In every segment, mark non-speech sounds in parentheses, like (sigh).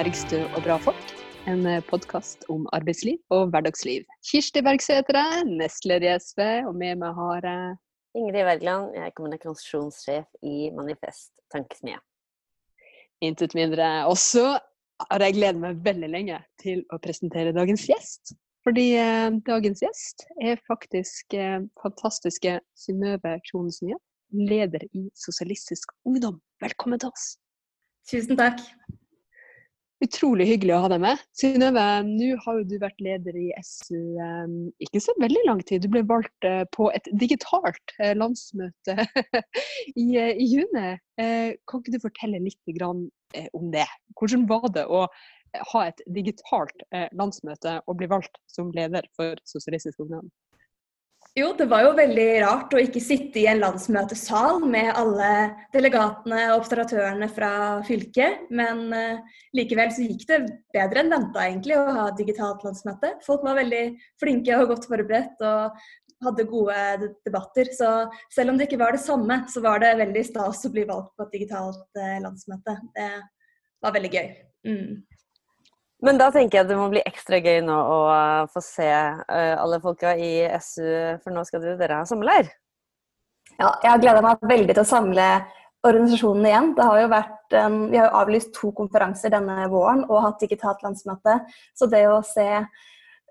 'Bergstø og bra folk'. En podkast om arbeidsliv og hverdagsliv. Kirsti Bergstø heter jeg, nestleder i SV, og med meg har jeg Ingrid Wergeland, jeg er kommunikasjonssjef i Manifest Tankesmie. Intet mindre. Også har jeg gledet meg veldig lenge til å presentere dagens gjest. Fordi eh, dagens gjest er faktisk eh, fantastiske Synnøve Kronesen leder i Sosialistisk Ungdom. Velkommen til oss. Tusen takk. Utrolig hyggelig å ha deg med. Synnøve, nå har jo du vært leder i SU um, ikke så veldig lang tid. Du ble valgt uh, på et digitalt uh, landsmøte (laughs) i, uh, i, juni. kan ikke du fortelle litt om det? Hvordan var det å ha et digitalt landsmøte og bli valgt som leder for Sosialistisk Ungdom? Jo, det var jo veldig rart å ikke sitte i en landsmøtesal med alle delegatene og observatørene fra fylket. Men uh, likevel så gikk det bedre enn venta egentlig å ha digitalt landsmøte. Folk var veldig flinke og godt forberedt og hadde gode debatter. Så selv om det ikke var det samme, så var det veldig stas å bli valgt på et digitalt uh, landsmøte. Det var veldig gøy. Mm. Men da tenker jeg at det må bli ekstra gøy nå å uh, få se uh, alle folka i SU, for nå skal dere ha sommerleir. Ja, jeg har gleda meg veldig til å samle organisasjonen igjen. Det har jo vært, vi har jo avlyst to konferanser denne våren og hatt digitalt landsmøte. Så det å se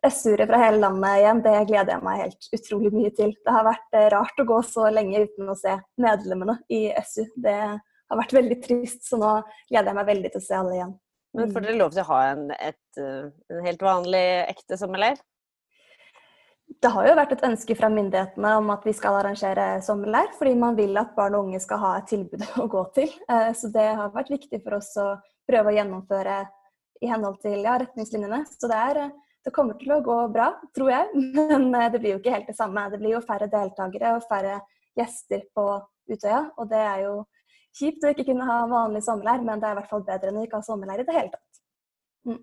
SU-ere fra hele landet igjen, det gleder jeg meg helt utrolig mye til. Det har vært uh, rart å gå så lenge uten å se medlemmene i SU. Det har vært veldig trist, så nå gleder jeg meg veldig til å se alle igjen. Men får mm. dere lov til å ha en, et, eh, en helt vanlig ekte sommerleir? Det har jo vært et ønske fra myndighetene om at vi skal arrangere sommerleir, fordi man vil at barn og unge skal ha et tilbud (laughs) å gå til. Eh, så det har vært viktig for oss å prøve å gjennomføre i henhold til ja, retningslinjene. Så det, er, det, kommer til å gå bra, tror jeg. (laughs) Men eh, det blir jo ikke helt det samme. Det blir jo færre deltakere og færre gjester på Utøya. Og det er jo kjipt å ikke kunne ha vanlig sommerleir, men det er i hvert fall bedre enn å ikke ha sommerleir i det hele tatt. Mm.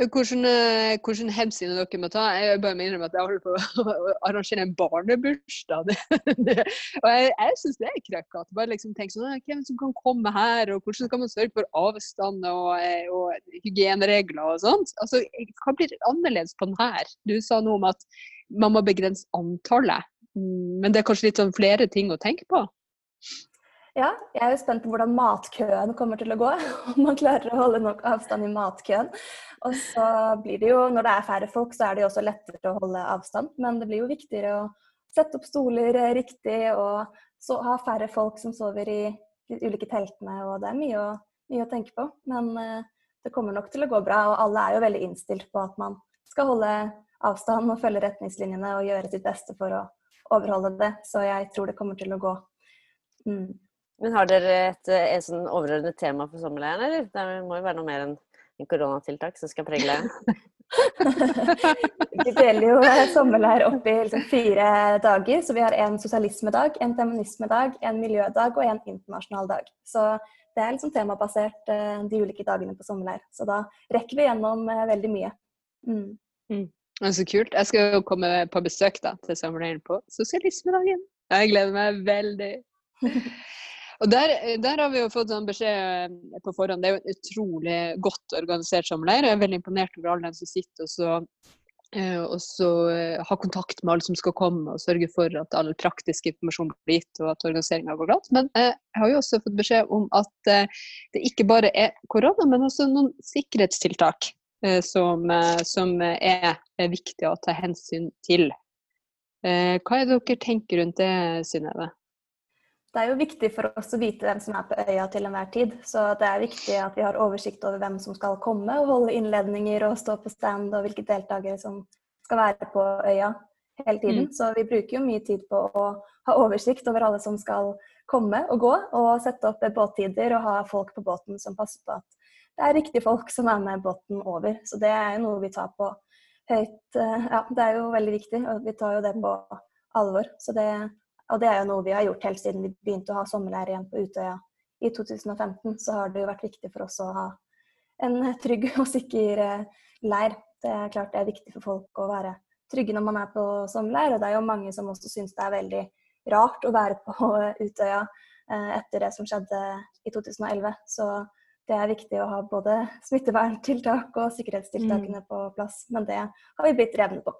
Hvordan, eh, hvordan hensyn dere må ta? Jeg bare minner om at jeg holder på å arrangere en barnebursdag. (laughs) og jeg, jeg syns det er krøkkete. Bare liksom tenk sånn Hvem som kan komme her, og hvordan skal man sørge for avstand og, eh, og hygieneregler og sånt. Altså, Hva blir annerledes på den her? Du sa noe om at man må begrense antallet. Mm, men det er kanskje litt sånn flere ting å tenke på? Ja, jeg er jo spent på hvordan matkøen kommer til å gå. (laughs) Om man klarer å holde nok avstand i matkøen. Og så blir det jo, når det er færre folk, så er det jo også lettere å holde avstand. Men det blir jo viktigere å sette opp stoler riktig og så ha færre folk som sover i de ulike teltene. Og det er mye å, mye å tenke på. Men uh, det kommer nok til å gå bra. Og alle er jo veldig innstilt på at man skal holde avstand og følge retningslinjene og gjøre sitt beste for å overholde det. Så jeg tror det kommer til å gå. Mm. Men har dere et, et sånn overordnet tema for sommerleiren, eller? Det må jo være noe mer enn en koronatiltak som skal prege leiren? (laughs) vi deler jo sommerleir opp i liksom fire dager. Så vi har en sosialismedag, en feminismedag, en miljødag og en internasjonal dag. Så det er liksom temabasert eh, de ulike dagene på sommerleir. Så da rekker vi gjennom eh, veldig mye. Mm. Mm. Så kult. Jeg skal jo komme på besøk da, til sommerleiren på sosialismedagen. Jeg gleder meg veldig. (laughs) Og der, der, har vi jo fått sånn beskjed eh, på forhånd. Det er jo en utrolig godt organisert sommerleir. Jeg er veldig imponert over alle dem som sitter og så, eh, og så ha kontakt med alle som skal komme, og sørge for at all praktisk informasjon blir gitt, og at organiseringa går glatt. Men jeg har jo også fått beskjed om at det ikke bare er korona, men også noen sikkerhetstiltak som, som er viktig å ta hensyn til. Hva er det dere tenker rundt det, Synnøve? Det er jo viktig for oss å vite hvem som er på øya til enhver tid. Så det er viktig at vi har oversikt over hvem som skal komme og holde innledninger og stå på stand, og hvilke deltakere som skal være på øya hele tiden. Mm. Så vi bruker jo mye tid på å ha oversikt over alle som skal komme og gå, og sette opp båttider og ha folk på båten som passer på at det er riktige folk som er med båten over. Så det er jo noe vi tar på høyt eh, Ja, det er jo veldig viktig, og vi tar jo det på alvor. Så det og det er jo noe vi har gjort helt siden vi begynte å ha sommerleir igjen på Utøya i 2015. Så har det jo vært viktig for oss å ha en trygg og sikker eh, leir. Det er klart det er viktig for folk å være trygge når man er på sommerleir. Og det er jo mange som også syns det er veldig rart å være på (laughs) Utøya eh, etter det som skjedde i 2011. Så det er viktig å ha både smitteverntiltak og sikkerhetstiltakene mm. på plass. Men det har vi blitt revne på.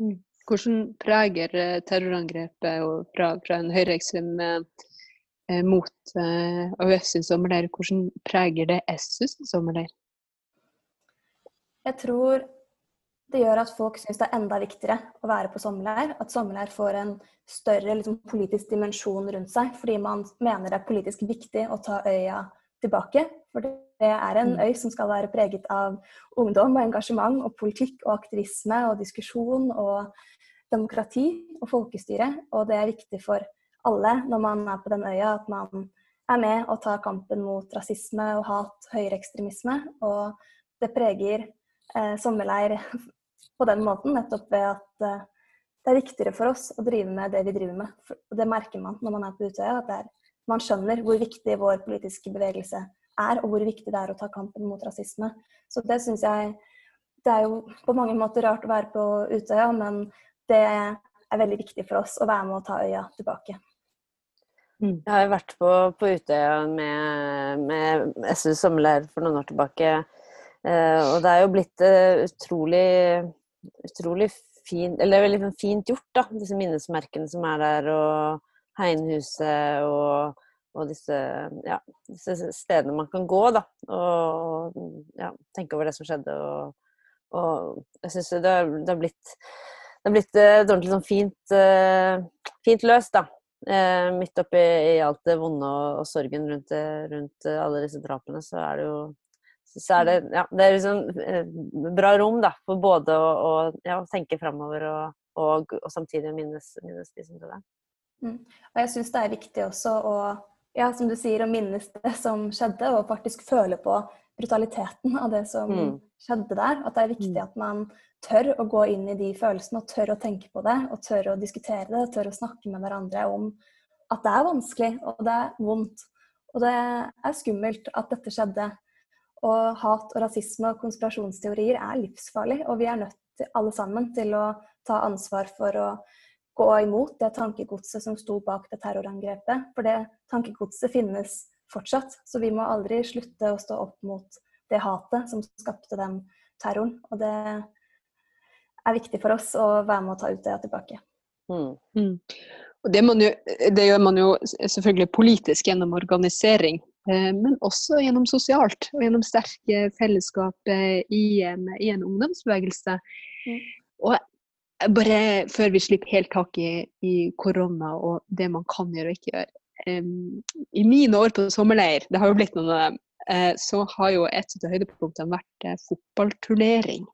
Mm. Hvordan preger eh, terrorangrepet fra, fra en høyreekstrem eh, mot eh, AUF sin sommerleir, hvordan preger det SU sin sommerleir? Jeg tror det gjør at folk syns det er enda viktigere å være på sommerleir. At sommerleir får en større liksom, politisk dimensjon rundt seg, fordi man mener det er politisk viktig å ta øya tilbake. For det er en mm. øy som skal være preget av ungdom og engasjement og politikk og aktivisme og diskusjon og demokrati og folkestyre. Og det er viktig for alle når man er på den øya, at man er med og tar kampen mot rasisme og hat, høyreekstremisme. Og det preger eh, sommerleir (laughs) på den måten, nettopp ved at eh, det er viktigere for oss å drive med det vi driver med. Og det merker man når man er på Utøya, at er, man skjønner hvor viktig vår politiske bevegelse er, og hvor viktig det er å ta kampen mot rasisme. Så det syns jeg Det er jo på mange måter rart å være på Utøya, men det er veldig viktig for oss å være med og ta øya tilbake. Mm. Jeg har jo vært på, på Utøya med, med SU sommerleir for noen år tilbake. Eh, og det er jo blitt uh, utrolig utrolig fint Eller veldig fint gjort, da. Disse minnesmerkene som er der, og Heinhuset og, og disse, ja, disse, stedene man kan gå, da. Og ja, tenke over det som skjedde. Og, og jeg syns det, det, har blitt det har blitt et ordentlig sånn fint, uh, fint løst, da. Uh, midt oppi i alt det vonde og, og sorgen rundt, rundt, alle disse drapene, så er det jo så er det, ja, det er liksom eh, bra rom da, for både å, å ja, tenke framover og, og, og, samtidig minnes, minnes de som døde. Mm. Og jeg syns det er viktig også å ja, som du sier, å minnes det som skjedde, og faktisk føle på brutaliteten av det som mm. skjedde der. At det er viktig mm. at man tør å gå inn i de følelsene, og tør å tenke på det, og tør å diskutere det, tør å snakke med hverandre om at det er vanskelig, og det er vondt. Og det er skummelt at dette skjedde. Og hat og rasisme og konspirasjonsteorier er livsfarlig, og vi er nødt til, alle sammen til å ta ansvar for å gå imot det tankegodset som sto bak det terrorangrepet. For det tankegodset finnes fortsatt, så vi må aldri slutte å stå opp mot det hatet som skapte den terroren. Og det er viktig for oss å være med å ta ut det tilbake. Mm. Mm. Og det, jo, det, gjør man jo selvfølgelig politisk gjennom organisering. Eh, men også gjennom sosialt og gjennom sterke fellesskap i en, i en ungdomsbevegelse. Mm. Og bare før vi slipper helt tak i, i, korona og det man kan gjøre og ikke gjøre. I mine år på sommerleir, det har jo blitt noen av dem, uh, så har jo et av høydepunktene vært uh, fotballturnering.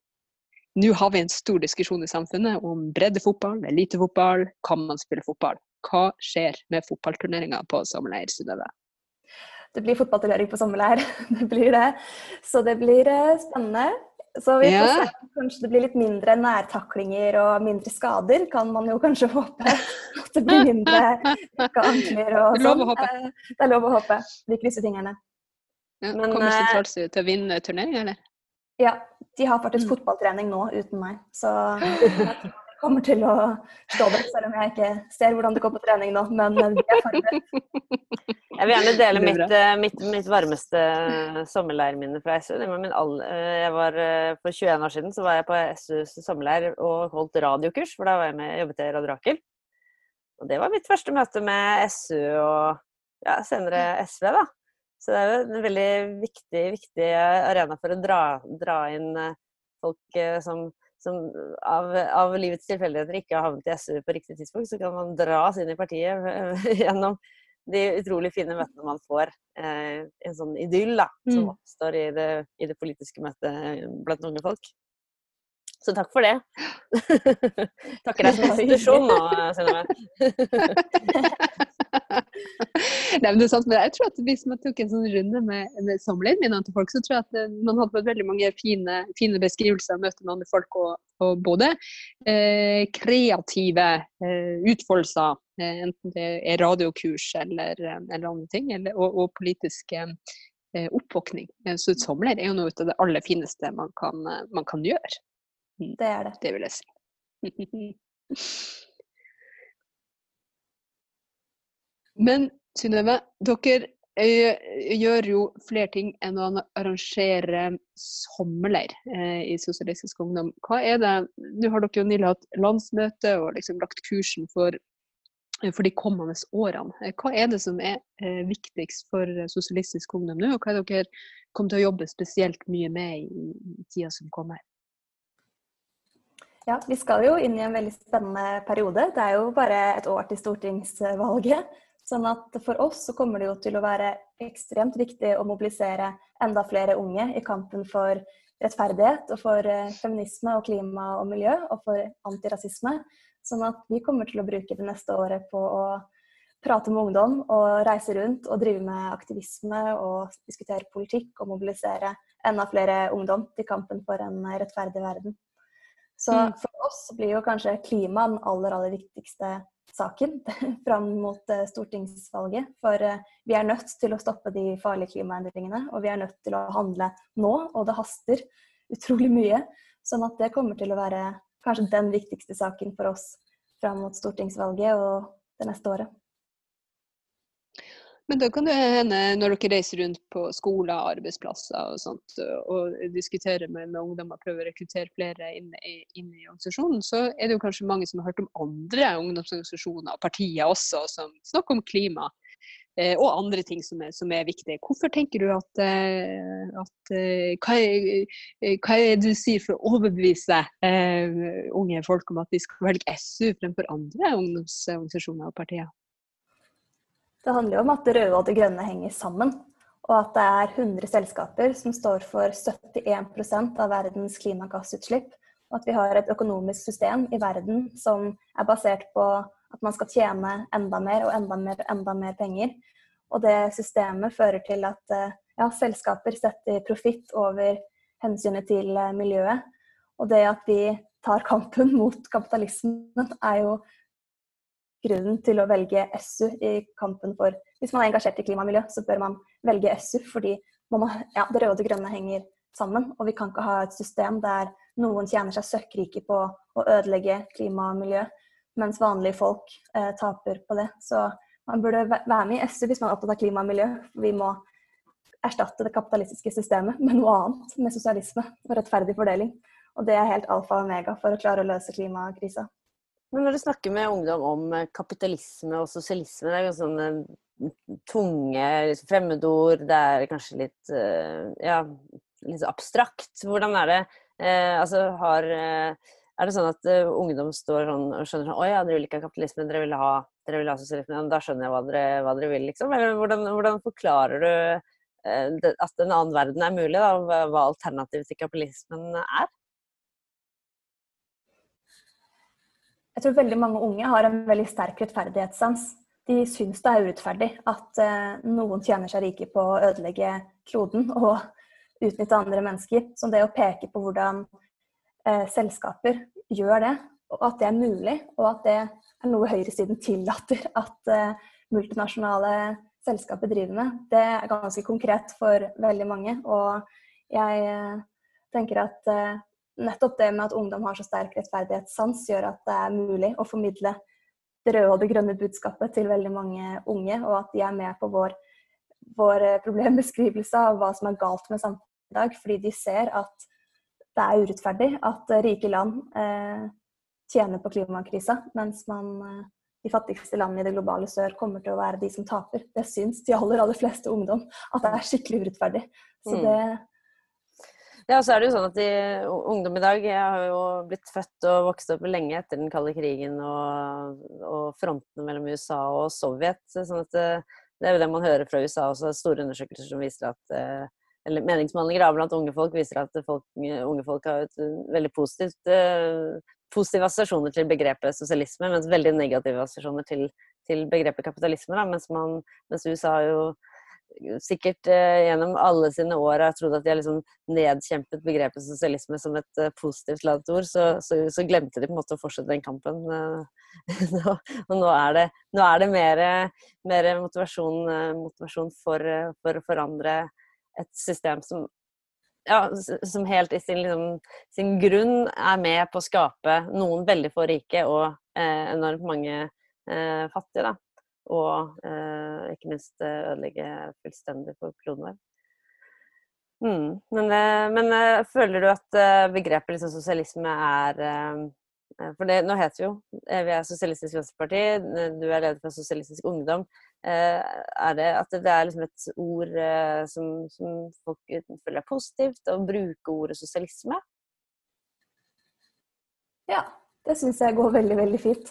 Nå har vi en stor diskusjon i samfunnet om breddefotball, elitefotball, kan man spille fotball? Hva skjer med fotballturneringa på sommerleir, Synnøve? det blir fotballturnering på sommerleir. (laughs) det blir det. Så det blir eh, spennende. Så vi får se. Kanskje det blir litt mindre nærtaklinger og mindre skader, kan man jo kanskje håpe. At det blir mindre ankler og sånn. Eh, det er lov å håpe. Vi krysser fingrene. Ja, Men, kommer Sentralstuen til å vinne turneringa, eller? Ja, de har faktisk mm. fotballtrening nå uten meg. Så (gasps) kommer til å stå der, selv om jeg ikke ser hvordan det går på trening nå. Men vi er forberedt. Jeg vil gjerne dele mitt, eh, mitt, mitt varmeste sommerleirminne fra SU. Eh, jeg var, eh, for 21 år siden så var jeg på SUs sommerleir og holdt radiokurs, for da var jeg med, jobbet i Radio Rakel. Og det var mitt første møte med SU og ja, senere SV, da. Så det er jo en veldig viktig, viktig arena for å dra, dra inn folk som som av, av livets tilfeldigheter ikke har havnet i SU på riktig tidspunkt, så kan man dras inn i partiet (laughs) gjennom de utrolig fine møtene man får. Eh, en sånn idyll da, som mm. oppstår i det, i det politiske møtet blant unge folk. Så takk for det. Takker deg som (laughs) institusjon nå, Synnøve. (laughs) (laughs) Nei, men det er sant, men jeg tror at Hvis man tok en sånn runde med, med samleierminnene til folk, så tror jeg at eh, man hadde fått veldig mange fine, fine beskrivelser av møtet med andre folk. Og, og både eh, kreative eh, utfoldelser, eh, enten det er radiokurs eller, eh, eller andre ting, eller, og, og politisk eh, oppvåkning. Så et er jo noe av det aller fineste man kan, man kan gjøre. Det er det. Det vil jeg si. (laughs) Men Synnøve, dere gjør jo flere ting enn å arrangere sommerleir eh, i Sosialistisk Ungdom. Hva er det, Nå har dere jo nylig hatt landsmøte og liksom lagt kursen for, for, de kommende årene. Hva er det som er eh, viktigst for Sosialistisk Ungdom nå, og hva er det dere kommer til å jobbe spesielt mye med i, i tida som kommer? Ja, Vi skal jo inn i en veldig spennende periode. Det er jo bare et år til stortingsvalget. Sånn at for oss så kommer det jo til å være ekstremt viktig å mobilisere enda flere unge i kampen for rettferdighet og for eh, feminisme og klima og miljø og for antirasisme. Sånn at vi kommer til å bruke det neste året på å prate med ungdom og reise rundt og drive med aktivisme og diskutere politikk og mobilisere enda flere ungdom til kampen for en rettferdig verden. Så mm. for oss blir jo kanskje klima den aller, aller viktigste saken (laughs) fram mot eh, stortingsvalget. For eh, vi er nødt til å stoppe de farlige klimaendringene, og vi er nødt til å handle nå. Og det haster (laughs) utrolig mye. Sånn at det kommer til å være kanskje den viktigste saken for oss fram mot stortingsvalget og det neste året. Men da kan det hende, når dere reiser rundt på skoler, arbeidsplasser og sånt, og diskuterer med, ungdommer, prøver å rekruttere flere inn, inn, i organisasjonen, så er det jo kanskje mange som har hørt om andre ungdomsorganisasjoner og partier også, som snakker om klima. Eh, og andre ting som er, som er, viktige. Hvorfor tenker du at, eh, at eh, hva, er, hva, er, det du sier for å overbevise eh, unge folk om at de skal velge SU fremfor andre ungdomsorganisasjoner og partier? Det handler jo om at det røde og det grønne henger sammen. Og at det er 100 selskaper som står for 71% av verdens klimagassutslipp. Og at vi har et økonomisk system i verden som er basert på at man skal tjene enda mer og enda mer og enda mer penger. Og det systemet fører til at eh, ja, selskaper setter profitt over hensynet til eh, miljøet. Og det at vi tar kampen mot kapitalismen, er jo grunnen til å velge SU i kampen for Hvis man er engasjert i klima og miljø, så bør man velge SU, fordi man, ja, det røde og det grønne henger sammen. Og vi kan ikke ha et system der noen tjener seg søkkrike på å ødelegge klima og miljø, mens vanlige folk eh, taper på det. Så man burde være med i SU hvis man er opptatt av klima og miljø. Vi må erstatte det kapitalistiske systemet med noe annet, med sosialisme og rettferdig fordeling. Og det er helt alfa og omega for å klare å løse klimakrisa. Men når du snakker med ungdom om eh, kapitalisme og sosialisme, det er jo sånne mm, tunge fremmedord, det er kanskje litt eh, ja, litt abstrakt. Hvordan er det? Eh, altså, har, eh, er det sånn at ungdom står sånn og skjønner sånn Å ja, dere vil ikke ha kapitalisme, dere vil ha, dere vil ha sosialisme. Da skjønner jeg hva dere, hva dere vil, liksom. Eller hvordan, hvordan forklarer du at en annen verden er mulig, da? Hva alternativet til kapitalismen er? Jeg tror veldig mange unge har en veldig sterk rettferdighetssans. De syns det er urettferdig at eh, noen tjener seg rike på å ødelegge kloden og utnytte andre mennesker. Så det å peke på hvordan eh, selskaper gjør det, og at det er mulig, og at det er noe høyresiden tillater at eh, multinasjonale selskaper driver med, det er ganske konkret for veldig mange. Og jeg tenker at nettopp det med at ungdom har så sterk rettferdighetssans, gjør at det er mulig å formidle det røde og det grønne budskapet til veldig mange unge, og at de er med på vår, vår problembeskrivelse av hva som er galt med samfunnet i dag, fordi de ser at det er urettferdig at rike land eh, tjener på klimakrisa, mens man, eh, de fattigste landene i det globale sør kommer til å være de som taper. Det syns de aller, aller fleste ungdom at det er skikkelig urettferdig. Så mm. Ja, så er det jo sånn at de, ungdom i dag jeg har jo blitt født og vokst opp lenge etter den kalde krigen og, og frontene mellom USA og Sovjet. sånn at det, eh, det er jo det man hører fra USA også, store undersøkelser som viser at eh, eller meningsmålinger blant unge folk viser at folk, unge folk har et eh, veldig positivt, positive assosiasjoner til begrepet sosialisme, mens veldig negative assosiasjoner til, til begrepet kapitalisme. Da, mens, man, mens USA jo sikkert eh, gjennom alle sine år har trodd at de har liksom nedkjempet begrepet sosialisme som et uh, positivt ladet ord, så, så, så, glemte de på en måte å fortsette den kampen. (laughs) nå, og nå er det, nå er det mer, mer motivasjon, motivasjon for, for, å forandre et system som ja, som helt i sin, liksom, sin, grunn er med på å skape noen veldig få rike og eh, enormt mange eh, fattige. Da. Og eh, ikke minst ødelegge fullstendig for kloden vår. Mm. Men, men, føler du at begrepet liksom, sosialisme er For det, nå heter vi jo Vi er Sosialistisk Venstreparti, du er leder for Sosialistisk Ungdom. Er det at det er liksom et ord som, som folk føler er positivt, å bruke ordet sosialisme? Ja, det syns jeg går veldig, veldig fint.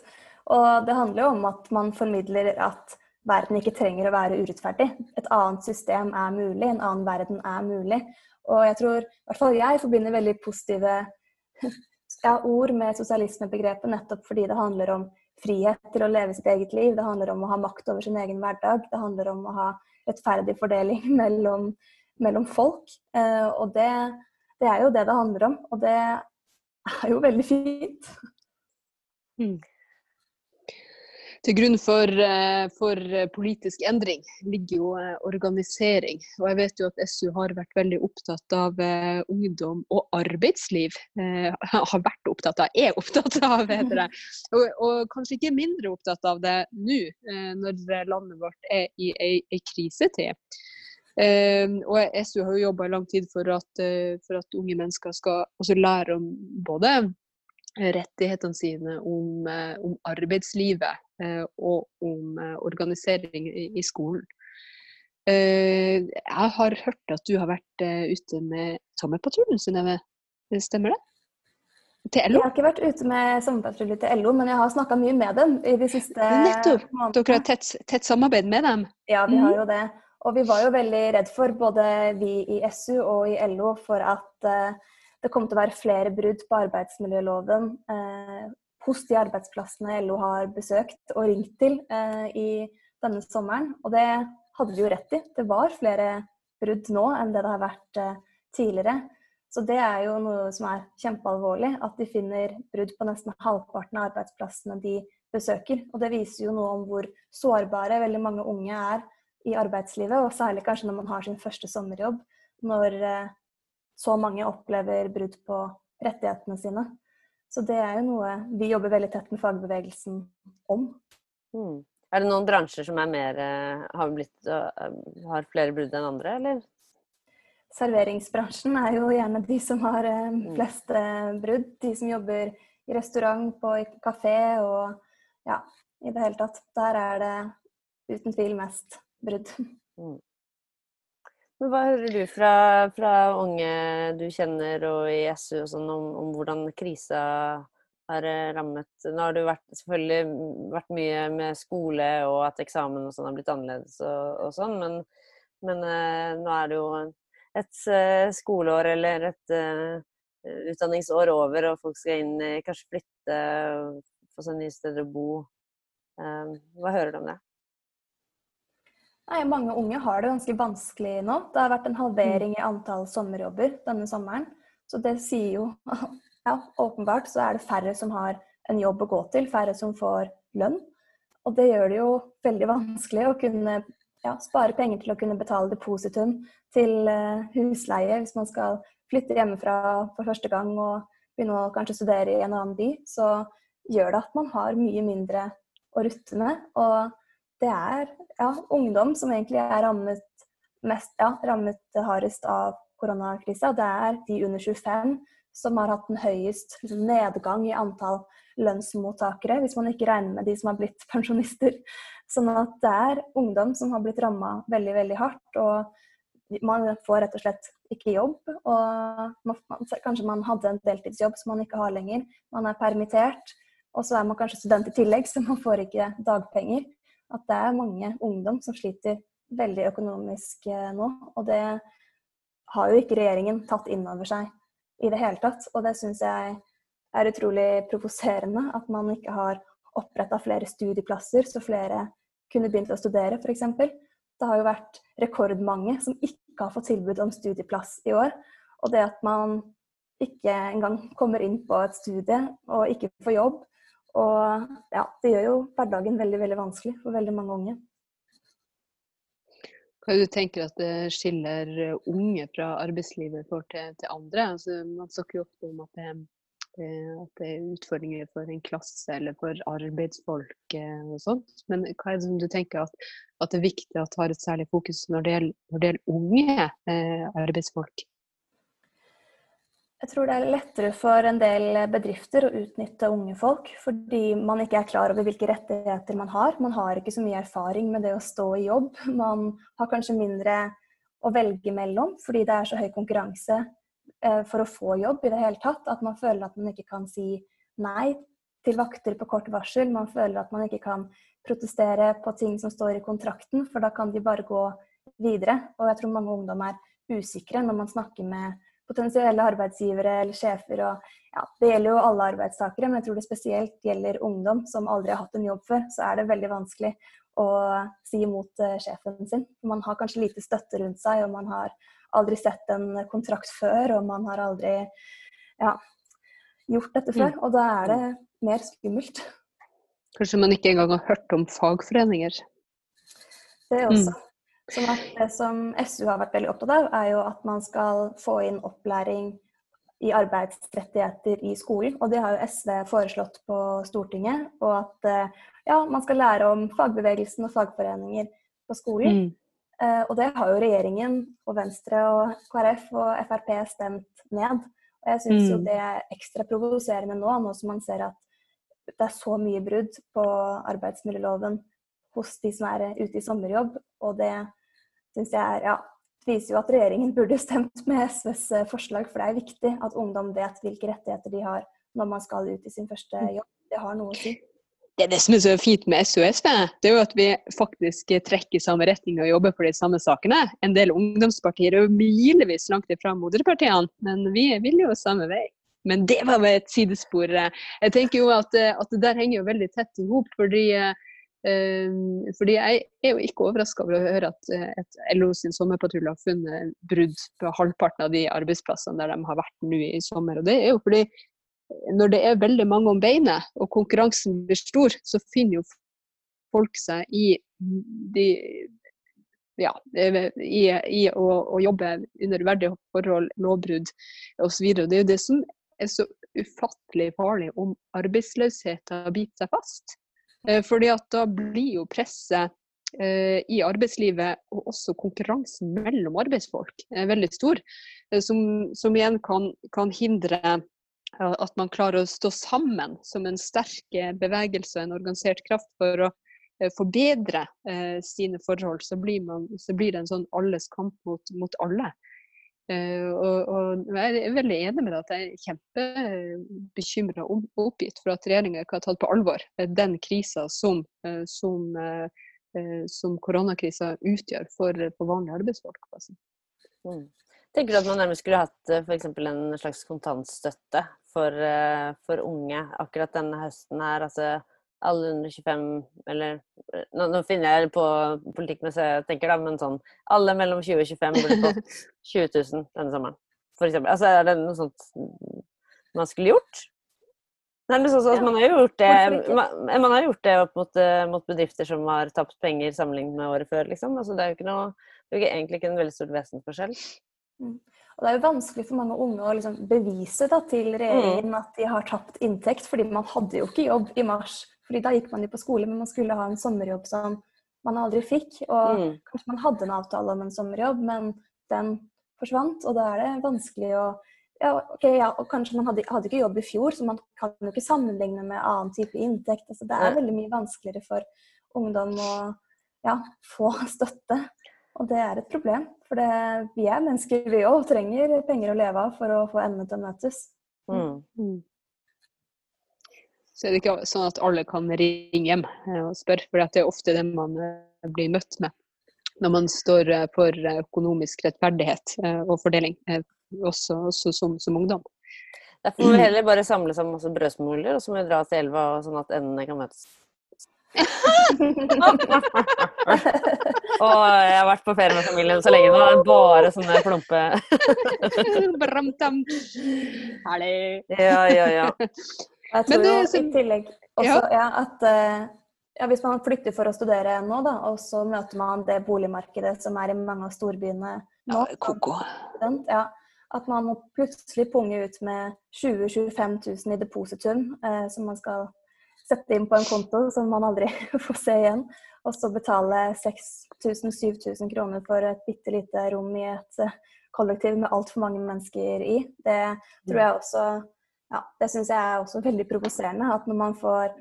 Og det handler jo om at man formidler at verden ikke trenger å være urettferdig. Et annet system er mulig, en annen verden er mulig. Og jeg tror, i hvert fall jeg, forbinder veldig positive (laughs) ja, ord med sosialismebegrepet nettopp fordi det handler om frihet til å leve sitt eget liv. Det handler om å ha makt over sin egen hverdag. Det handler om å ha rettferdig fordeling (laughs) mellom, mellom folk. Eh, og det, det, er jo det det handler om. Og det er jo veldig fint. Mm. Til grunn for, eh, for, politisk endring ligger jo eh, organisering. Og jeg vet jo at SU har vært veldig opptatt av eh, ungdom og arbeidsliv. har vært opptatt av, er opptatt av, heter det. Og, og kanskje ikke mindre opptatt av det nå, når landet vårt er i ei krisetid. Uh, og SU har jo jobba i lang tid for at, uh, for at, unge mennesker skal lære om både rettighetene sine, om, uh, om arbeidslivet og om organisering i, i skolen. jeg har hørt at du har vært ute med sommerpatruljen, Synnøve. Stemmer det? Til LO? Jeg har ikke vært ute med sommerpatrulje til LO, men jeg har snakka mye med dem i de siste Nettopp! Dere har tett, tett samarbeid med dem? Ja, vi har mhm. jo det. Og vi var jo veldig redd for, både vi i SU og i LO, for at det kommer til å være flere brudd på arbeidsmiljøloven eh, hos de arbeidsplassene LO har besøkt og ringt til eh, i denne sommeren. Og det hadde de jo rett i. Det var flere brudd nå enn det det har vært tidligere. Så det er jo noe som er kjempealvorlig, at de finner brudd på nesten halvparten av arbeidsplassene de besøker. Og det viser jo noe om hvor sårbare veldig mange unge er i arbeidslivet, og særlig kanskje når man har sin første sommerjobb, når eh, så mange opplever brudd på rettighetene sine. Så det er jo noe vi jobber veldig tett med fagbevegelsen om. Mm. Er det noen bransjer som er mer, eh, har, blitt, eh, har flere brudd enn andre, eller? Serveringsbransjen er jo gjerne de som har mm. flest brudd. De som jobber i restaurant, på kafé og ja, i det hele tatt. Der er det uten tvil mest brudd. Mm. Men hva hører du fra, fra, unge du kjenner og i SU og sånn, om, om, hvordan krisa har eh, rammet Nå har det vært, selvfølgelig vært mye med skole og at eksamen og sånn har blitt annerledes og, og sånn, men, men uh, nå er det jo et uh, skoleår eller et utdanningsår over, og folk skal inn kanskje flytte, få seg nye steder å bo. hva hører du om det? Nei, Mange unge har det ganske vanskelig nå. Det har vært en halvering i antall sommerjobber denne sommeren. Så det sier jo (laughs) ja, åpenbart så er det færre som har en jobb å gå til, færre som får lønn. Og det gjør det jo veldig vanskelig å kunne ja, spare penger til å kunne betale depositum til uh, husleie hvis man skal flytte hjemmefra for første gang og begynne å kanskje studere i en annen by. Så gjør det at man har mye mindre å rutte med. Og det er ja, ungdom som egentlig er rammet, mest, ja, rammet hardest av koronakrisa. Det er de under 25 som har hatt en høyest nedgang i antall lønnsmottakere, hvis man ikke regner med de som har blitt (laughs) pensjonister. Sånn at det er ungdom som har blitt ramma veldig, veldig hardt. Og man får rett og slett ikke jobb. Og man, kanskje man hadde en deltidsjobb som man ikke har lenger. Man er permittert. Og så er man kanskje student i tillegg, så man får ikke dagpenger at det er mange ungdom som sliter veldig økonomisk eh, nå. Og det har jo ikke regjeringen tatt inn over seg i det hele tatt. Og det syns jeg er utrolig provoserende at man ikke har oppretta flere studieplasser så flere kunne begynt å studere, f.eks. Det har jo vært rekordmange som ikke har fått tilbud om studieplass i år. Og det at man ikke engang kommer inn på et studie og ikke får jobb, og ja, det gjør jo hverdagen veldig, veldig vanskelig for veldig mange unge. Hva er det du tenker at det skiller unge fra arbeidslivet for til, til andre? Altså, man snakker jo ofte om at det, at det er utfordringer for en klasse eller for arbeidsfolk og sånt. Men hva er det som du tenker at, at det er viktig at har et særlig fokus når det gjelder, når det gjelder unge eh, arbeidsfolk? Jeg tror det er lettere for en del bedrifter å utnytte unge folk, fordi man ikke er klar over hvilke rettigheter man har. Man har ikke så mye erfaring med det å stå i jobb. Man har kanskje mindre å velge mellom, fordi det er så høy konkurranse eh, for å få jobb i det hele tatt, at man føler at man ikke kan si nei til vakter på kort varsel. Man føler at man ikke kan protestere på ting som står i kontrakten, for da kan de bare gå videre. Og jeg tror mange ungdom er usikre når man snakker med potensielle arbeidsgivere eller sjefer. Og, ja, det gjelder jo alle arbeidstakere, men jeg tror det spesielt gjelder ungdom som aldri har hatt en jobb før. Så er det veldig vanskelig å si imot uh, sjefen sin. Man har kanskje lite støtte rundt seg, og man har aldri sett en kontrakt før, og man har aldri ja, gjort dette før. Mm. Og da er det mer skummelt. Kanskje man ikke engang har hørt om fagforeninger? Det også. Mm. Sånn at det som SU har vært veldig opptatt av, er jo at man skal få inn opplæring i arbeidsrettigheter i skolen. Og det har jo SV foreslått på Stortinget. Og at eh, ja, man skal lære om fagbevegelsen og fagforeninger på skolen. Mm. Eh, og det har jo regjeringen og Venstre og KrF og Frp stemt ned. Og jeg syns mm. jo det er ekstra provoserende nå, nå som man ser at det er så mye brudd på arbeidsmiljøloven hos de som er ute i sommerjobb. Og det syns jeg er ja, viser jo at regjeringen burde stemt med SVs eh, forslag, for det er viktig at ungdom vet hvilke rettigheter de har når man skal ut i sin første mm. jobb. Det har noe å si. Det er det som er så fint med SV, det er jo at vi faktisk trekker i samme retning og jobber for de samme sakene. En del ungdomspartier er jo milevis langt ifra moderpartiene, men vi vil jo samme vei. Men det var vel et sidespor. Jeg tenker jo at, at det der henger jo veldig tett i hop, fordi fordi jeg er jo ikke overraska over å høre at eh, et LO sin sommerpatrulje har funnet brudd på halvparten av de arbeidsplassene der de har vært nå i sommer. Og det er jo fordi eh, når det er veldig mange om beinet og konkurransen blir stor, så finner jo folk seg i de ja, i, i å, å, jobbe under verdige forhold, lovbrudd osv. Det er jo det som er så ufattelig farlig om arbeidsløsheten biter seg fast. Eh, fordi at da blir jo presset eh, i arbeidslivet og også konkurransen mellom arbeidsfolk veldig stor. Eh, som, som igjen kan, kan, hindre at man klarer å stå sammen som en sterk bevegelse og en organisert kraft for å forbedre sine forhold. Så blir, man, så blir det en sånn alles kamp mot, mot alle. Uh, og, og, Jeg er veldig enig med deg at jeg er kjempebekymra og oppgitt for at regjeringa ikke har tatt på alvor den krisa som, uh, som, som koronakrisa utgjør for, for vanlige arbeidsfolk. Altså. Mm. Tenker du at man nærmest skulle hatt f.eks. en slags kontantstøtte for, for, unge akkurat denne høsten her? altså alle under 25 Eller nå, nå finner jeg på politikk mens jeg tenker, da, men sånn Alle mellom 20 og 25 burde fått 20 000 denne sommeren. For eksempel. Altså, er det noe sånt man skulle gjort? Nei, men sånn, så, man, har jo gjort det, man, man, har gjort det opp mot, eh, mot, bedrifter som har tapt penger sammenlignet med året før. Liksom. Altså, det er jo ikke noe, det er jo egentlig ikke en veldig stor vesensforskjell. Mm. Og det er jo vanskelig for mange unge å liksom bevise da, til regjeringen mm. at de har tapt inntekt, fordi man hadde jo ikke jobb i mars. Fordi da gikk man jo på skole, men man skulle ha en sommerjobb som man aldri fikk. Og mm. kanskje man hadde en avtale om en sommerjobb, men den forsvant. Og da er det vanskelig å ja, ok, ja, og kanskje man hadde, hadde, ikke jobb i fjor, så man kan jo ikke sammenligne med annen type inntekt. Altså, det er veldig mye vanskeligere for ungdom å ja, få (laughs) støtte. Og det er et problem. For det, vi er mennesker, vi òg, trenger penger å leve av for å få endene til å møtes. Mm. Så er det ikke sånn at alle kan ringe hjem eh, og spørre. For det er ofte det man eh, blir møtt med når man står eh, for økonomisk rettferdighet og fordeling, også, også som, som, ungdom. Derfor må vi (clears throat) heller bare samle sammen masse brødsmuler, og så må vi dra til elva sånn at endene kan møtes. (laughs) og jeg har vært på ferie med familien så lenge nå. Bare sånne plumpe (laughs) Herlig. Ja, ja, ja. (laughs) Jeg tror jo i tillegg også ja. At eh, ja, hvis man flytter for å studere nå, da, og så møter man det boligmarkedet som er i mange av storbyene nå, ja, koko. Ja, At man må plutselig punge ut med 20 000-25 000 i depositum eh, som man skal sette inn på en konto som man aldri (laughs) får se igjen. Og så betale 6000-7000 kroner for et bitte lite rom i et eh, kollektiv med altfor mange mennesker i. Det tror jeg også ja, det syns jeg er også veldig provoserende. At når man får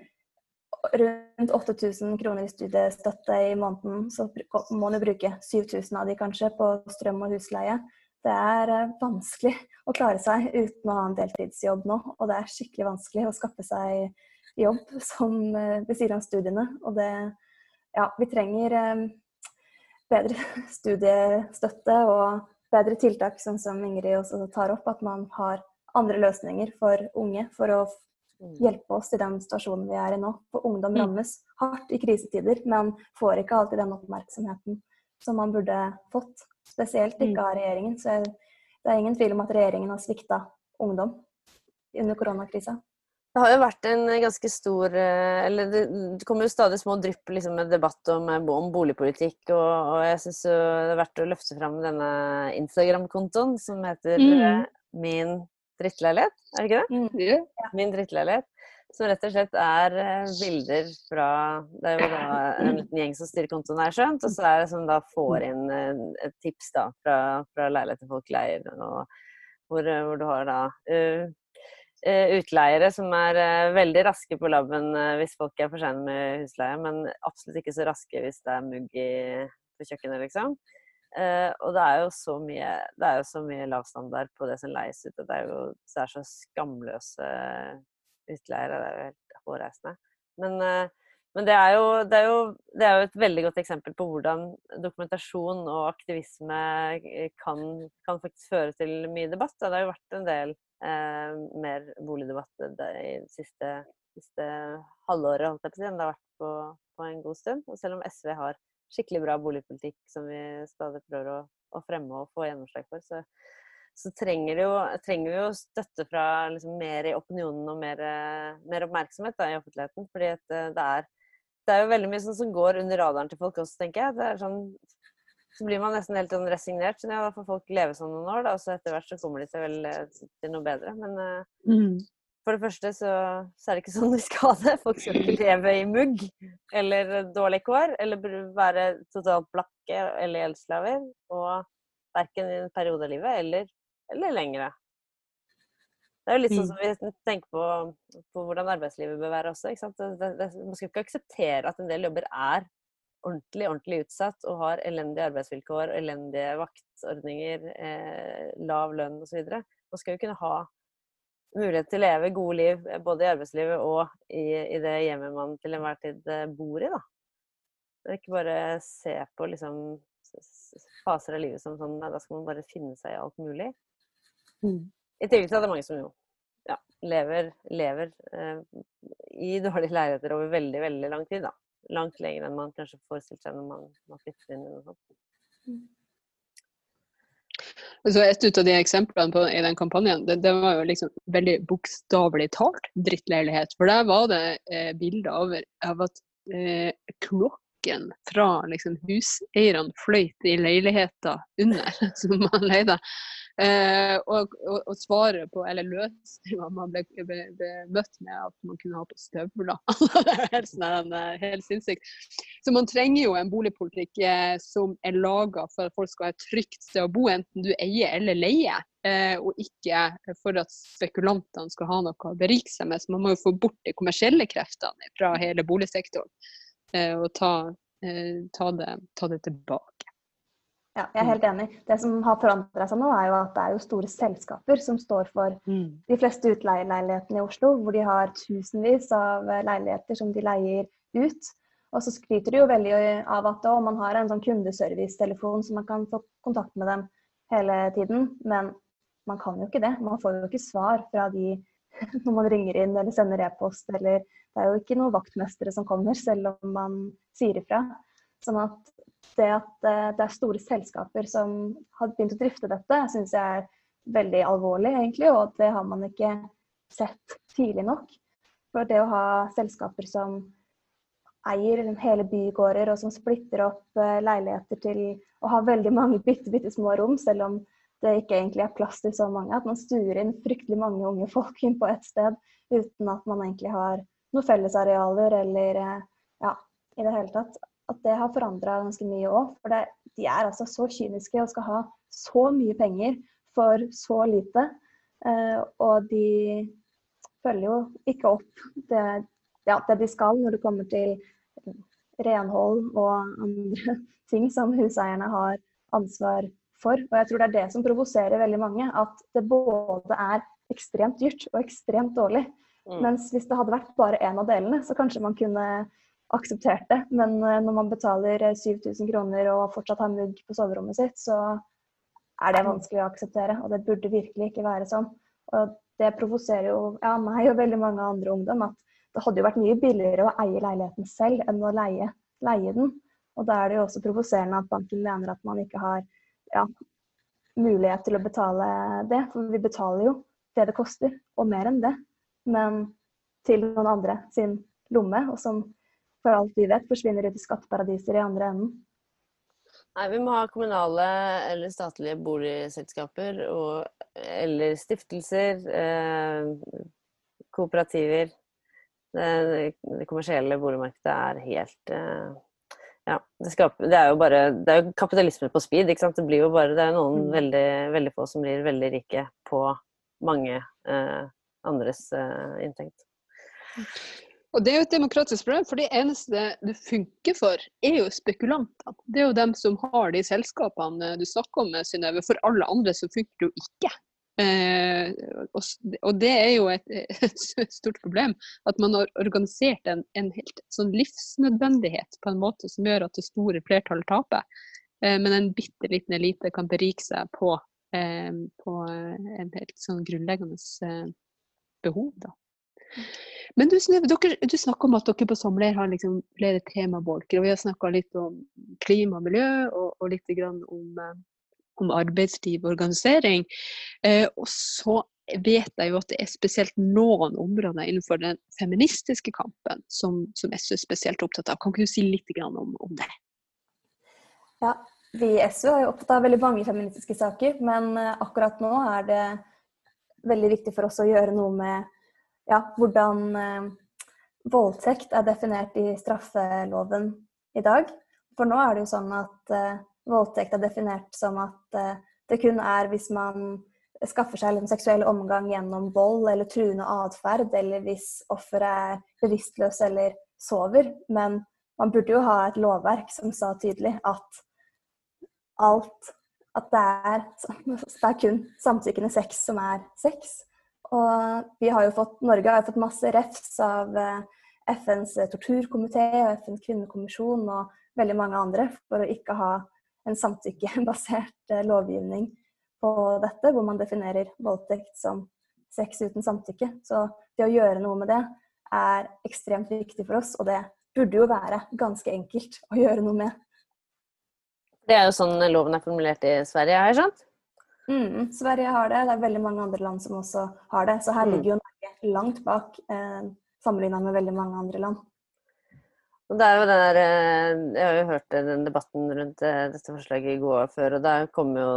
rundt 8000 kroner i studiestøtte i måneden, så må man jo bruke 7000 av de kanskje på strøm og husleie. Det er eh, vanskelig å klare seg uten å ha en deltidsjobb nå. Og det er skikkelig vanskelig å skaffe seg jobb som eh, ved siden av studiene. Og det Ja, vi trenger eh, bedre (laughs) studiestøtte og bedre tiltak, sånn som Ingrid også tar opp. At man har andre løsninger for unge for å Mm. hjelpe oss i den situasjonen vi er i nå. For ungdom mm. rammes hardt i krisetider, men får ikke alltid den oppmerksomheten som man burde fått. Spesielt ikke mm. av regjeringen. Så det er ingen tvil om at regjeringen har svikta ungdom under koronakrisa. Det har jo vært en ganske stor eh, Eller det kommer jo stadig små drypp liksom, med debatt om, eh, om boligpolitikk, og, og jeg syns det er verdt å løfte fram denne Instagram-kontoen som heter mm. Min drittleilighet, er det ikke det? Mm. Ja. Min drittleilighet. Som rett og slett er eh, bilder fra Det er jo da en liten gjeng som styrer kontoen, har jeg skjønt. Og så er det som da får mm. inn eh, et tips da fra, fra leiligheter folk leier. Og hvor, eh, hvor, du har da uh, utleiere som er veldig raske på labben hvis folk er for sene med husleie, men absolutt ikke så raske hvis det er mugg i, på kjøkkenet, liksom. Uh, og det er jo så mye det er jo så mye lavstandard på det som leies ut. og Det er jo det er så skamløse utleiere. Det er jo helt hårreisende. Men, uh, men det, er jo, det, er jo, det, er jo, et veldig godt eksempel på hvordan dokumentasjon og aktivisme kan, kan faktisk føre til mye debatt. Det har jo vært en del uh, mer boligdebatt i det siste, siste halvåret holdt jeg på å si, enn det har vært på, på en god stund. Og selv om SV har skikkelig bra boligpolitikk som vi stadig prøver å, å fremme og få gjennomslag for, så, så trenger, jo, trenger, vi jo støtte fra liksom, mer i opinionen og mer, mer oppmerksomhet da, i offentligheten. fordi at det er, det er jo veldig mye sånn som går under radaren til folk også, tenker jeg. Sånn, så blir man nesten helt sånn resignert. Så ja, da får folk leve sånn noen år, da, og så etter hvert så kommer de seg vel eh, til noe bedre. Men uh, mm. For det første så, så, er det ikke sånn vi skal ha det. Folk skal ikke leve i mugg eller dårlig kår, eller være totalt blakke eller gjeldsslaver. Og verken i en periode av livet eller, eller lengre. Det er jo litt sånn som vi tenker på, på hvordan arbeidslivet bør være også. Det, det, man skal ikke akseptere at en del jobber er ordentlig ordentlig utsatt og har elendige arbeidsvilkår, elendige vaktordninger, eh, lav lønn osv. Man skal jo kunne ha mulighet til å leve gode liv eh, både i arbeidslivet og i, i det hjemmet man til enhver tid eh, bor i. da. Ikke bare se på liksom, faser av livet som sånn Da skal man bare finne seg i alt mulig. Mm. I tillegg til at det er mange som jo ja, lever, lever eh, i dårlige leiligheter over veldig, veldig lang tid. da. Langt lenger enn man kanskje forestilte seg når man, man flytter inn i noe sånt. Mm. Altså et av de eksemplene på, i den kampanjen, det, det, var jo liksom veldig bokstavelig talt drittleilighet. For der var det eh, bilder av at eh, klokken fra liksom, huseierne fløyt i leiligheter under (laughs) som man leide. Eh, og, og, og, svaret på, eller løsninga man ble, ble, ble, møtt med, at man kunne ha på støvler. (laughs) er helt, sånn, eh, helt sinnssykt. Så man trenger jo en boligpolitikk eh, som er laga for at folk skal ha et trygt sted å bo, enten du eier eller leier. Eh, og ikke for at spekulantene skal ha noe å berike seg med. Så man må jo få bort de kommersielle kreftene fra hele boligsektoren eh, og ta, eh, ta, det, ta det tilbake. Ja, jeg er helt enig. Det som har forandra seg nå, er jo at det er jo store selskaper som står for mm. de fleste utleieleilighetene i Oslo, hvor de har tusenvis av leiligheter som de leier ut. Og så skryter de jo veldig av at å, man har en sånn kundeservicetelefon så man kan få kontakt med dem hele tiden. Men man kan jo ikke det. Man får jo ikke svar fra de (laughs) når man ringer inn eller sender e-post. Eller det er jo ikke noen vaktmestere som kommer, selv om man sier ifra. Sånn at det at eh, det er store selskaper som har begynt å drifte dette, syns jeg er veldig alvorlig, egentlig. Og det har man ikke sett tidlig nok. For det å ha selskaper som eier hele bygårder, og som splitter opp eh, leiligheter til å ha veldig mange bitte, bitte små rom, selv om det ikke egentlig er plass til så mange. At man stuer inn fryktelig mange unge folk inn på ett sted uten at man egentlig har noen fellesarealer eller eh, ja, i det hele tatt. At det har forandra ganske mye òg. For det, de er altså så kyniske og skal ha så mye penger for så lite. Eh, og de følger jo ikke opp det, ja, det de skal når det kommer til renhold og andre (laughs) ting som huseierne har ansvar for. Og jeg tror det er det som provoserer veldig mange. At det både er ekstremt dyrt og ekstremt dårlig. Mm. Mens hvis det hadde vært bare én av delene, så kanskje man kunne akseptert det. Men eh, når man betaler 7000 eh, kroner og fortsatt har mugg på soverommet sitt, så er det vanskelig å akseptere. Og det burde virkelig ikke være sånn. Og det provoserer jo ja, meg og veldig mange andre ungdom at det hadde jo vært mye billigere å eie leiligheten selv enn å leie, leie den. Og da er det jo også provoserende at banken mener at man ikke har ja, mulighet til å betale det. For vi betaler jo det det koster, og mer enn det. Men til noen andre sin lomme, og som for alt vi vet forsvinner ut i skatteparadiser i andre enden. Nei, vi må ha kommunale eller statlige boligselskaper og, eller stiftelser, eh, kooperativer. Det, det, kommersielle boligmarkedet er helt eh, ja, det, skaper, det, er jo bare Det er jo kapitalisme på speed. ikke sant? Det blir jo bare Det er noen mm. veldig, veldig få som blir veldig rike på mange eh, andres eh, inntekt. Og Det er jo et demokratisk problem, for det eneste det funker for, er jo spekulantene. Det er jo dem som har de selskapene du snakker om, Synnøve. For alle andre så funker det jo ikke. Eh, og det er jo et, et, stort problem. At man har organisert en, en helt sånn livsnødvendighet på en måte som gjør at det store flertallet taper. Eh, men en bitte liten elite kan berike seg på, eh, på en helt sånn grunnleggende eh, behov. da. Men du, du snakker om at dere på Somler har liksom flere temabolker. og Vi har snakka litt om klima og miljø, og, og litt om, eh, om, arbeidsliv og organisering. Eh, og så vet jeg jo at det er spesielt noen områder innenfor den feministiske kampen som, som SV er spesielt opptatt av. Kan ikke du si litt om, om det? Ja, vi i SV er jo opptatt av veldig mange feministiske saker, men eh, akkurat nå er det veldig viktig for oss å gjøre noe med ja, hvordan eh, voldtekt er definert i straffeloven i dag. For nå er det jo sånn at eh, voldtekt er definert som at eh, det kun er hvis man skaffer seg en seksuell omgang gjennom vold eller truende atferd, eller hvis offeret er bevisstløs eller sover. Men man burde jo ha et lovverk som sa tydelig at alt At det er, (laughs) det er kun samtykkende sex som er sex. Og vi har jo fått, Norge har jo fått masse refs av eh, FNs torturkomité og FNs kvinnekommisjon og veldig mange andre for å ikke ha en samtykkebasert eh, lovgivning på dette, hvor man definerer voldtekt som sex uten samtykke. Så det å gjøre noe med det er ekstremt viktig for oss, og det burde jo være ganske enkelt å gjøre noe med. Det er jo sånn loven er formulert i Sverige, har jeg skjønt? Mm, Sverige har det. Det er veldig mange andre land som også har det. Så her mm. ligger jo Norge langt bak eh, sammenligna med veldig mange andre land. Og det er jo den der, eh, Jeg har jo hørt den debatten rundt eh, dette forslaget i går før, og da kommer jo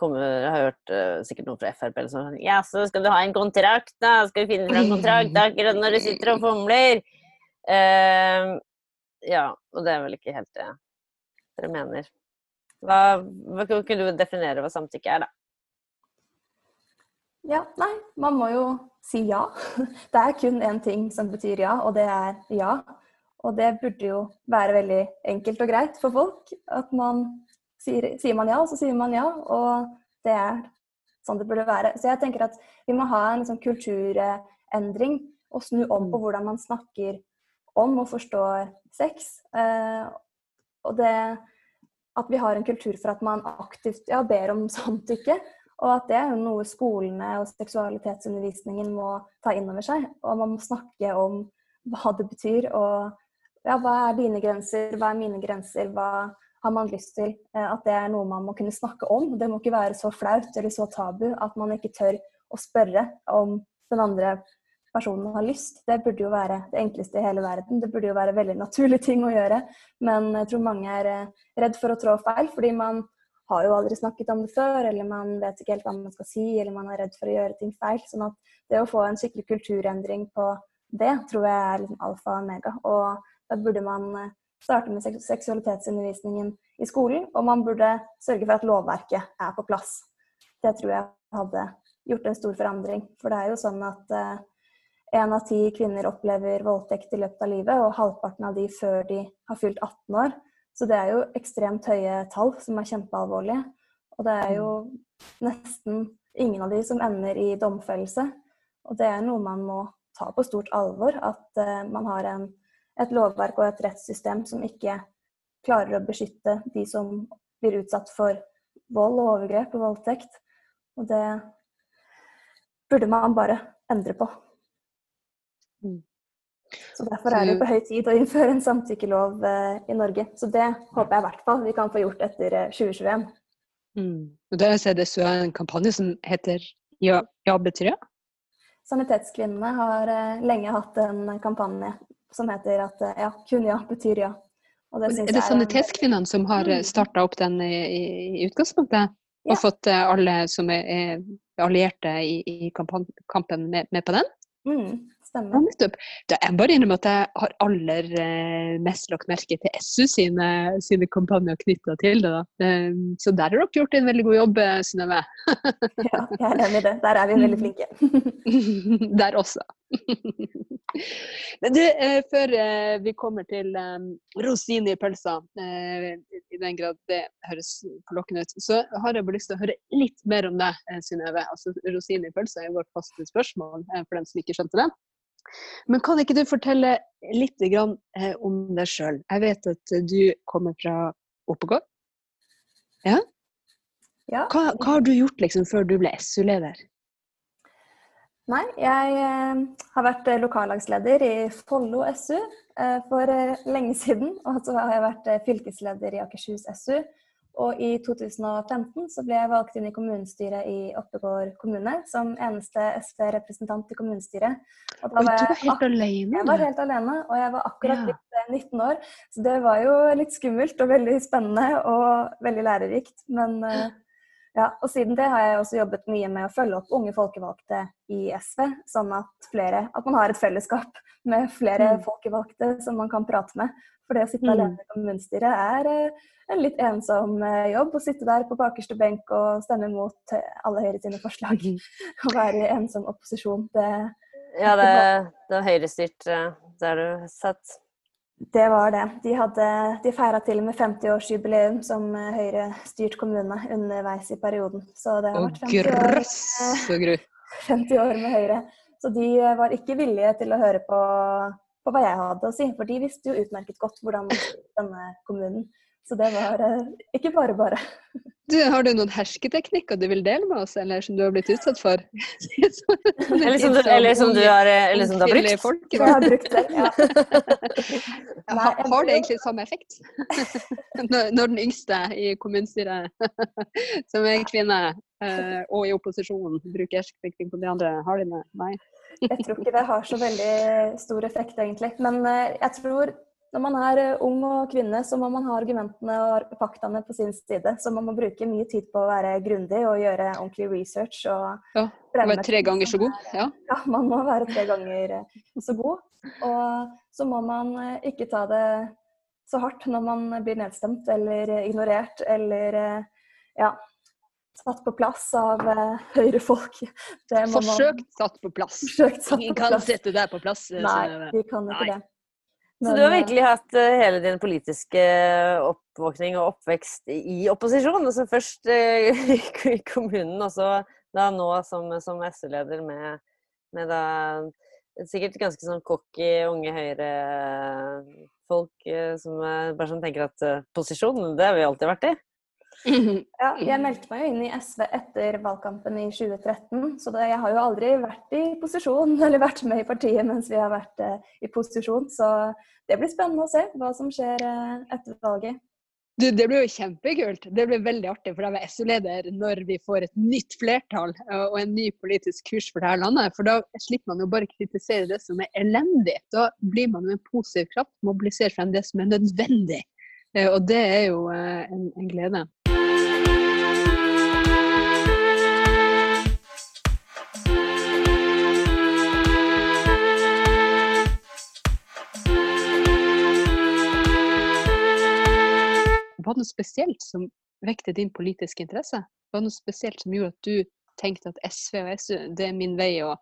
kommer, Jeg har hørt uh, sikkert noen fra Frp eller sånn Ja, så skal du ha en kontrakt, da? Skal du finne fram kontrakt akkurat når du sitter og fomler? Uh, ja, og det er vel ikke helt det dere mener. Hva, hva kunne du definere hva samtykke er, da? Ja, nei, man må jo si ja. (laughs) Det er kun én ting som betyr ja, og det er ja. Og det burde jo være veldig enkelt og greit for folk. At man sier, sier man ja, og så sier man ja. Og det er sånn det burde være. Så jeg tenker at vi må ha en liksom kulturendring og snu om på hvordan man snakker om og forstår sex. Eh, og det at vi har en kultur for at man aktivt ja, ber om samtykke. Og at det er noe skolene og seksualitetsundervisningen må ta inn over seg. Og man må snakke om hva det betyr, og ja, hva er dine grenser, hva er mine grenser, hva har man lyst til? Eh, at det er noe man må kunne snakke om. Det må ikke være så flaut eller så tabu at man ikke tør å spørre om den andre personen har lyst. Det burde jo være det enkleste i hele verden. Det burde jo være veldig naturlige ting å gjøre. Men jeg tror mange er eh, redd for å trå feil, fordi man har jo aldri snakket om det før, eller man vet ikke helt hva man skal si, eller man er redd for å gjøre ting feil. sånn at det å få en skikkelig kulturendring på det, tror jeg er liksom alfa og omega. Og da burde man eh, starte med seksualitetsundervisningen i skolen, og man burde sørge for at lovverket er på plass. Det tror jeg hadde gjort en stor forandring. For det er jo sånn at én uh, av ti kvinner opplever voldtekt i løpet av livet, og halvparten av de før de har fylt 18 år. Så det er jo ekstremt høye tall som er kjempealvorlige. Og det er jo nesten ingen av de som ender i domfellelse. Og det er noe man må ta på stort alvor. At uh, man har en, et lovverk og et rettssystem som ikke klarer å beskytte de som blir utsatt for vold og overgrep og voldtekt. Og det burde man bare endre på. Mm. Så Derfor er det på høy tid å innføre en samtykkelov eh, i Norge. Så det håper jeg i hvert fall vi kan få gjort etter 2021. Eh, mm. Og Der ser det så en kampanje som heter Ja, ja betyr ja? Sanitetskvinnene har eh, lenge hatt en kampanje som heter at ja, kun ja betyr ja. Det er det Sanitetskvinnene som har mm. starta opp den i, i utgangspunktet? Og fått alle som er allierte i, i kampen med, med, på den? Mm, stemmer. Ja, det er bare innrømmer at jeg har aller eh, mest lagt merke til SU sine, sine kampanjer knytta til det. Da. Um, så der har dere gjort en veldig god jobb, eh, Synnøve. (laughs) ja, jeg er enig i det. Der er vi veldig flinke. (laughs) der også. Men du, eh, før vi kommer til um, rosin i pølsa, i den grad det høres forlokkende ut, så har jeg bare lyst til å høre litt mer om deg, Synnøve. Altså, rosin i pølsa er vårt faste spørsmål for dem som ikke skjønte det. Men kan ikke du fortelle litt grann, eh, om deg sjøl? Jeg vet at du kommer fra Oppegård. Ja? ja. Hva, hva, har du gjort liksom, før du ble SU-leder? Nei, jeg eh, har vært eh, lokallagsleder i Follo SU for lenge siden. Og så har jeg vært fylkesleder i Akershus SU. Og i 2015 så ble jeg valgt inn i kommunestyret i Oppegård kommune som eneste SV-representant i kommunestyret. Og da var jeg, du var helt alene? Jeg var helt alene, og jeg var akkurat ja. 19 år. Så det var jo litt skummelt og veldig spennende og veldig lærerikt. Men ja, og siden det har jeg også jobbet mye med å følge opp unge folkevalgte i SV, sånn at, flere, at man har et fellesskap med flere mm. folkevalgte som man kan prate med. For det å sitte mm. alene i kommunestyret er eh, en litt ensom eh, jobb. Å sitte der på bakerste benk og stemme mot alle Høyre sine forslag. (laughs) Å være i ensom opposisjon, det Ja, det, det er høyrestyrt. Eh, det har du sett. Det var det. De, hadde, de feira til og med 50-årsjubileum som eh, Høyre-styrt kommune underveis i perioden. Så det har vært 50 år, 50 (laughs) år med Høyre. Så de eh, var ikke villige til å høre på, på hva jeg hadde å si, for de visste jo utmerket godt hvordan denne kommunen. Så det var eh, ikke bare bare. (laughs) Du, har du noen hersketeknikker du vil dele med oss, eller som du har blitt utsatt for? (laughs) eller, som du, eller som du har, eller som du har brukt? Folk, jeg har brukt det, ja. (laughs) Nei, har det egentlig samme effekt? (laughs) når, når, den yngste i kommunestyret, som er kvinne, eh, og i opposisjon, bruker hersketeknikk på de andre, har de det? Nei. jeg tror ikke det har så veldig stor effekt, egentlig. Men eh, jeg tror når man er eh, ung og kvinne, så må man ha argumentene og faktaene på sin side. Så man må bruke mye tid på å være grundig og gjøre ordentlig research. Og ja, være tre ganger så god? Ja. ja, man må være tre ganger eh, så god. Og så må man eh, ikke ta det så hardt når man blir nedstemt eller ignorert eller ja, satt på plass av høyrefolk. Forsøkt satt på plass. Forsøkt satt Ingen kan sette deg på plass. Nei, vi kan ikke Nei. det. Så du har virkelig hatt uh, hele din politiske oppvåkning og oppvekst i opposisjon. Altså først (laughs) uh, i kommunen, og så da nå som, som SV-leder med, med, da sikkert ganske sånn cocky unge høyre-folk som bare sånn tenker at posisjon, det har vi alltid vært i. Ja, jeg meldte meg jo inn i SV etter valgkampen i 2013, så det, jeg har jo aldri vært i posisjon (laughs) eller vært med i partiet mens vi har vært eh, i posisjon. Så det blir spennende å se hva som skjer eh, etter valget. Du, det blir jo kjempekult. Det blir veldig artig for deg å være SU-leder når vi får et nytt flertall eh, og en ny politisk kurs for dette landet. For da slipper man jo bare kritisere det som er elendig. Da blir man jo en positiv kraft, mobiliserer frem det som er nødvendig. Og det er jo en, en glede. Spesielt som vekte din politiske interesse? Var det noe spesielt som gjorde at du tenkte at SV og SU, det er min vei, og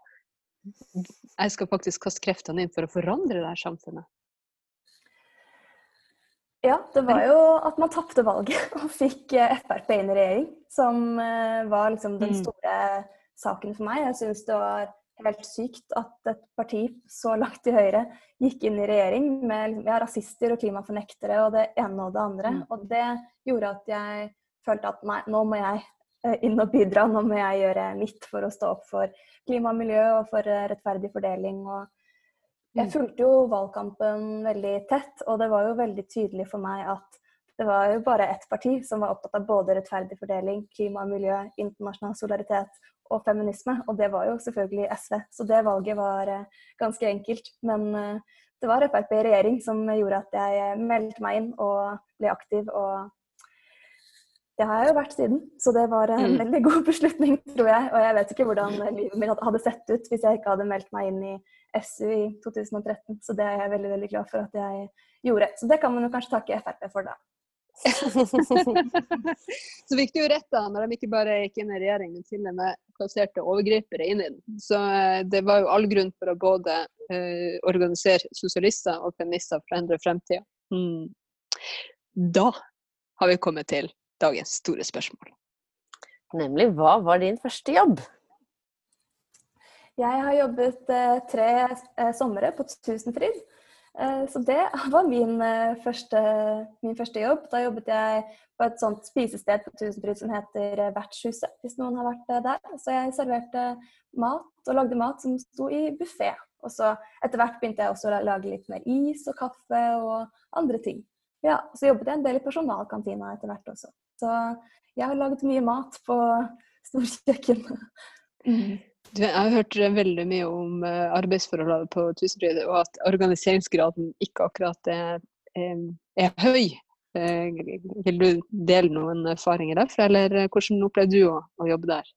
jeg skal faktisk kaste kreftene inn for å forandre det her samfunnet? Ja, det var jo at man tapte valget (laughs) og fikk eh, Frp inn i regjering, som eh, var liksom den mm. store saken for meg. Jeg syns det var helt sykt at et parti så langt til høyre gikk inn i regjering med liksom, ja, rasister og klimafornektere og det ene og det andre. Mm. Og det gjorde at jeg følte at nei, nå må jeg eh, inn og bidra. Nå må jeg gjøre mitt for å stå opp for klima og miljø og for rettferdig fordeling. og jeg mm. fulgte jo valgkampen veldig tett, og det var jo veldig tydelig for meg at det var jo bare ett parti som var opptatt av både rettferdig fordeling, klima og miljø, internasjonal solidaritet og feminisme, og det var jo selvfølgelig SV. Så det valget var eh, ganske enkelt. Men eh, det var Frp i regjering som gjorde at jeg meldte meg inn og ble aktiv. og det har jeg jo vært siden, så det var en mm. veldig god (laughs) beslutning, tror jeg. Og jeg vet ikke hvordan livet mitt hadde sett ut hvis jeg ikke hadde meldt meg inn i SU i 2013. Så det er jeg veldig veldig glad for at jeg gjorde. Så det kan man jo kanskje takke Frp for, da. (laughs) så fikk du jo rett da, når de ikke bare gikk inn i regjering, men til og med plasserte overgripere inn i den. Så eh, det var jo all grunn for å både uh, organisere sosialister og feminister for å endre fremtida. Mm. Da har vi kommet til dagens store spørsmål. Nemlig hva var din første jobb? Jeg har jobbet eh, tre eh, somre på Tusenfryd. Eh, så det (laughs) var min eh, første, min første, jobb. Da jobbet jeg på et sånt spisested på Tusenfryd som heter eh, Vertshuset, hvis noen har vært der. Så jeg serverte mat og lagde mat som sto i buffé. Og så etter hvert begynte jeg også å lage litt mer is og kaffe og andre ting. Ja, Så jobbet jeg en del i personalkantina etter hvert også. Så jeg har laget mye mat på storkjøkkenet. (laughs) Mm. Du, jeg har hørt veldig mye om uh, arbeidsforholdene på Tusenfryd, og at organiseringsgraden ikke akkurat er, er, er høy. Uh, vil du dele noen erfaringer derfra, eller hvordan opplevde du å, å, jobbe der?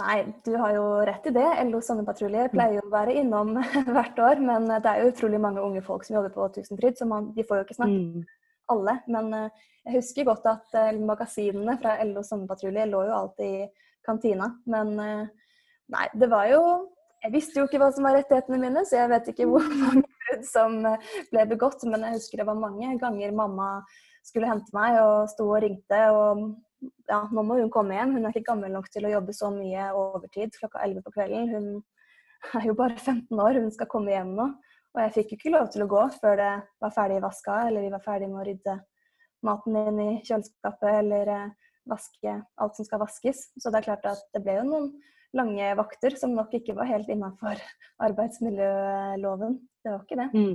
Nei, du har jo rett i det. LO Sommerpatrulje pleier jo å være innom (laughs) hvert år, men det er jo utrolig mange unge folk som jobber på Tusenfryd, så man, de får jo ikke snakke mm. alle. Men jeg husker godt at magasinene fra LO Sommerpatrulje lå jo alltid i kantina. Men Nei, det var jo Jeg visste jo ikke hva som var rettighetene mine, så jeg vet ikke hvor (laughs) mange brudd som eh, ble begått. Men jeg husker det var mange ganger mamma skulle hente meg og sto og ringte. og ja, nå må hun komme hjem. Hun er ikke gammel nok til å jobbe så mye overtid klokka 11 på kvelden. Hun er jo bare 15 år, hun skal komme hjem nå. Og jeg fikk jo ikke lov til å gå før det var ferdig vaska, eller vi var ferdig med å rydde maten inn i kjøleskapet, eller eh, vaske alt som skal vaskes. Så det er klart at det ble jo noen lange vakter, som nok ikke var helt innafor arbeidsmiljøloven. Det var ikke det. Mm.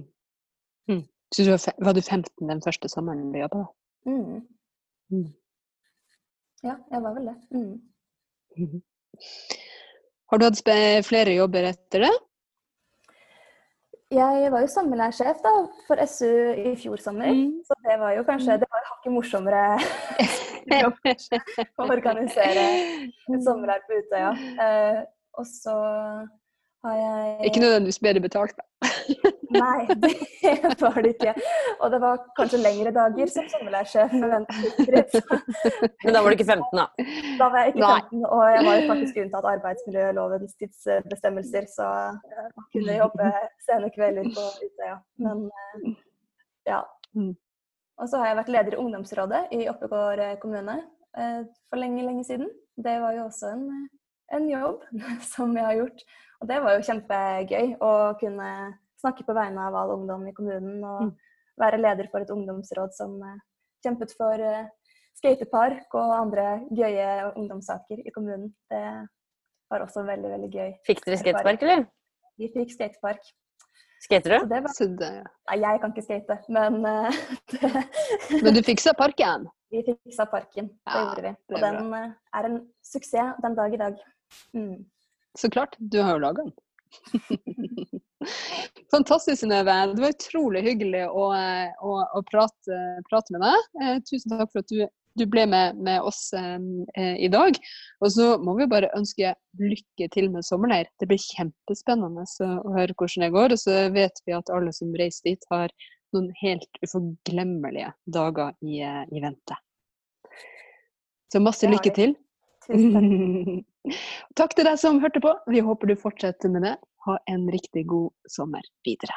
Mm. Så du var, var, du 15 den første sommeren du jobba? Mm. mm. Ja, jeg var vel det. Mm. Mm-hmm. Har du hatt flere jobber etter det? Jeg var jo sommerlærsjef da, for SU i fjor sommer, mm. så det var jo kanskje det var hakket morsommere (laughs) (laughs) å organisere et sommerleir på Utøya. Eh, og så har jeg Ikke nødvendigvis bedre betalt, da. (laughs) Nei, det var det ikke. Og det var kanskje lengre dager som sommerlærsjef. (laughs) Men da var du ikke 15, da? Da var jeg ikke 15, og jeg var jo faktisk unntatt arbeidsmiljølovens tidsbestemmelser, så jeg kunne jobbe sene kvelder på Utøya. Men eh, ja. Og så har jeg vært leder i ungdomsrådet i Oppegård kommune eh, for lenge, lenge siden. Det var jo også en, en jobb (laughs) som jeg har gjort. Og det var jo kjempegøy å kunne snakke på vegne av all ungdom i kommunen og mm. være leder for et ungdomsråd som eh, kjempet for eh, skatepark og andre gøye ungdomssaker i kommunen. Det var også veldig, veldig gøy. Fikk dere skatepark, eller? Vi fikk skatepark. Skater du? Var... Nei, jeg kan ikke skate, men uh, det... (laughs) Men du fiksa parken? Vi fiksa parken, det ja, gjorde vi. Og den uh, er en suksess den dag i dag. Mm. Så klart, du har jo laga den. (laughs) Fantastisk, Synnøve. Det var utrolig hyggelig å, eh, å, å prate, prate, med deg. Tusen takk for at du du ble med, med oss eh, i dag. Og så må vi bare ønske lykke til med sommerleir. Det blir kjempespennende å høre hvordan det går. Og så vet vi at alle som reiser dit, har noen helt uforglemmelige dager i, eh, i vente. Så masse lykke til. Takk. (laughs) Takk til deg som hørte på. Vi håper du fortsetter med det. Ha en riktig god sommer videre.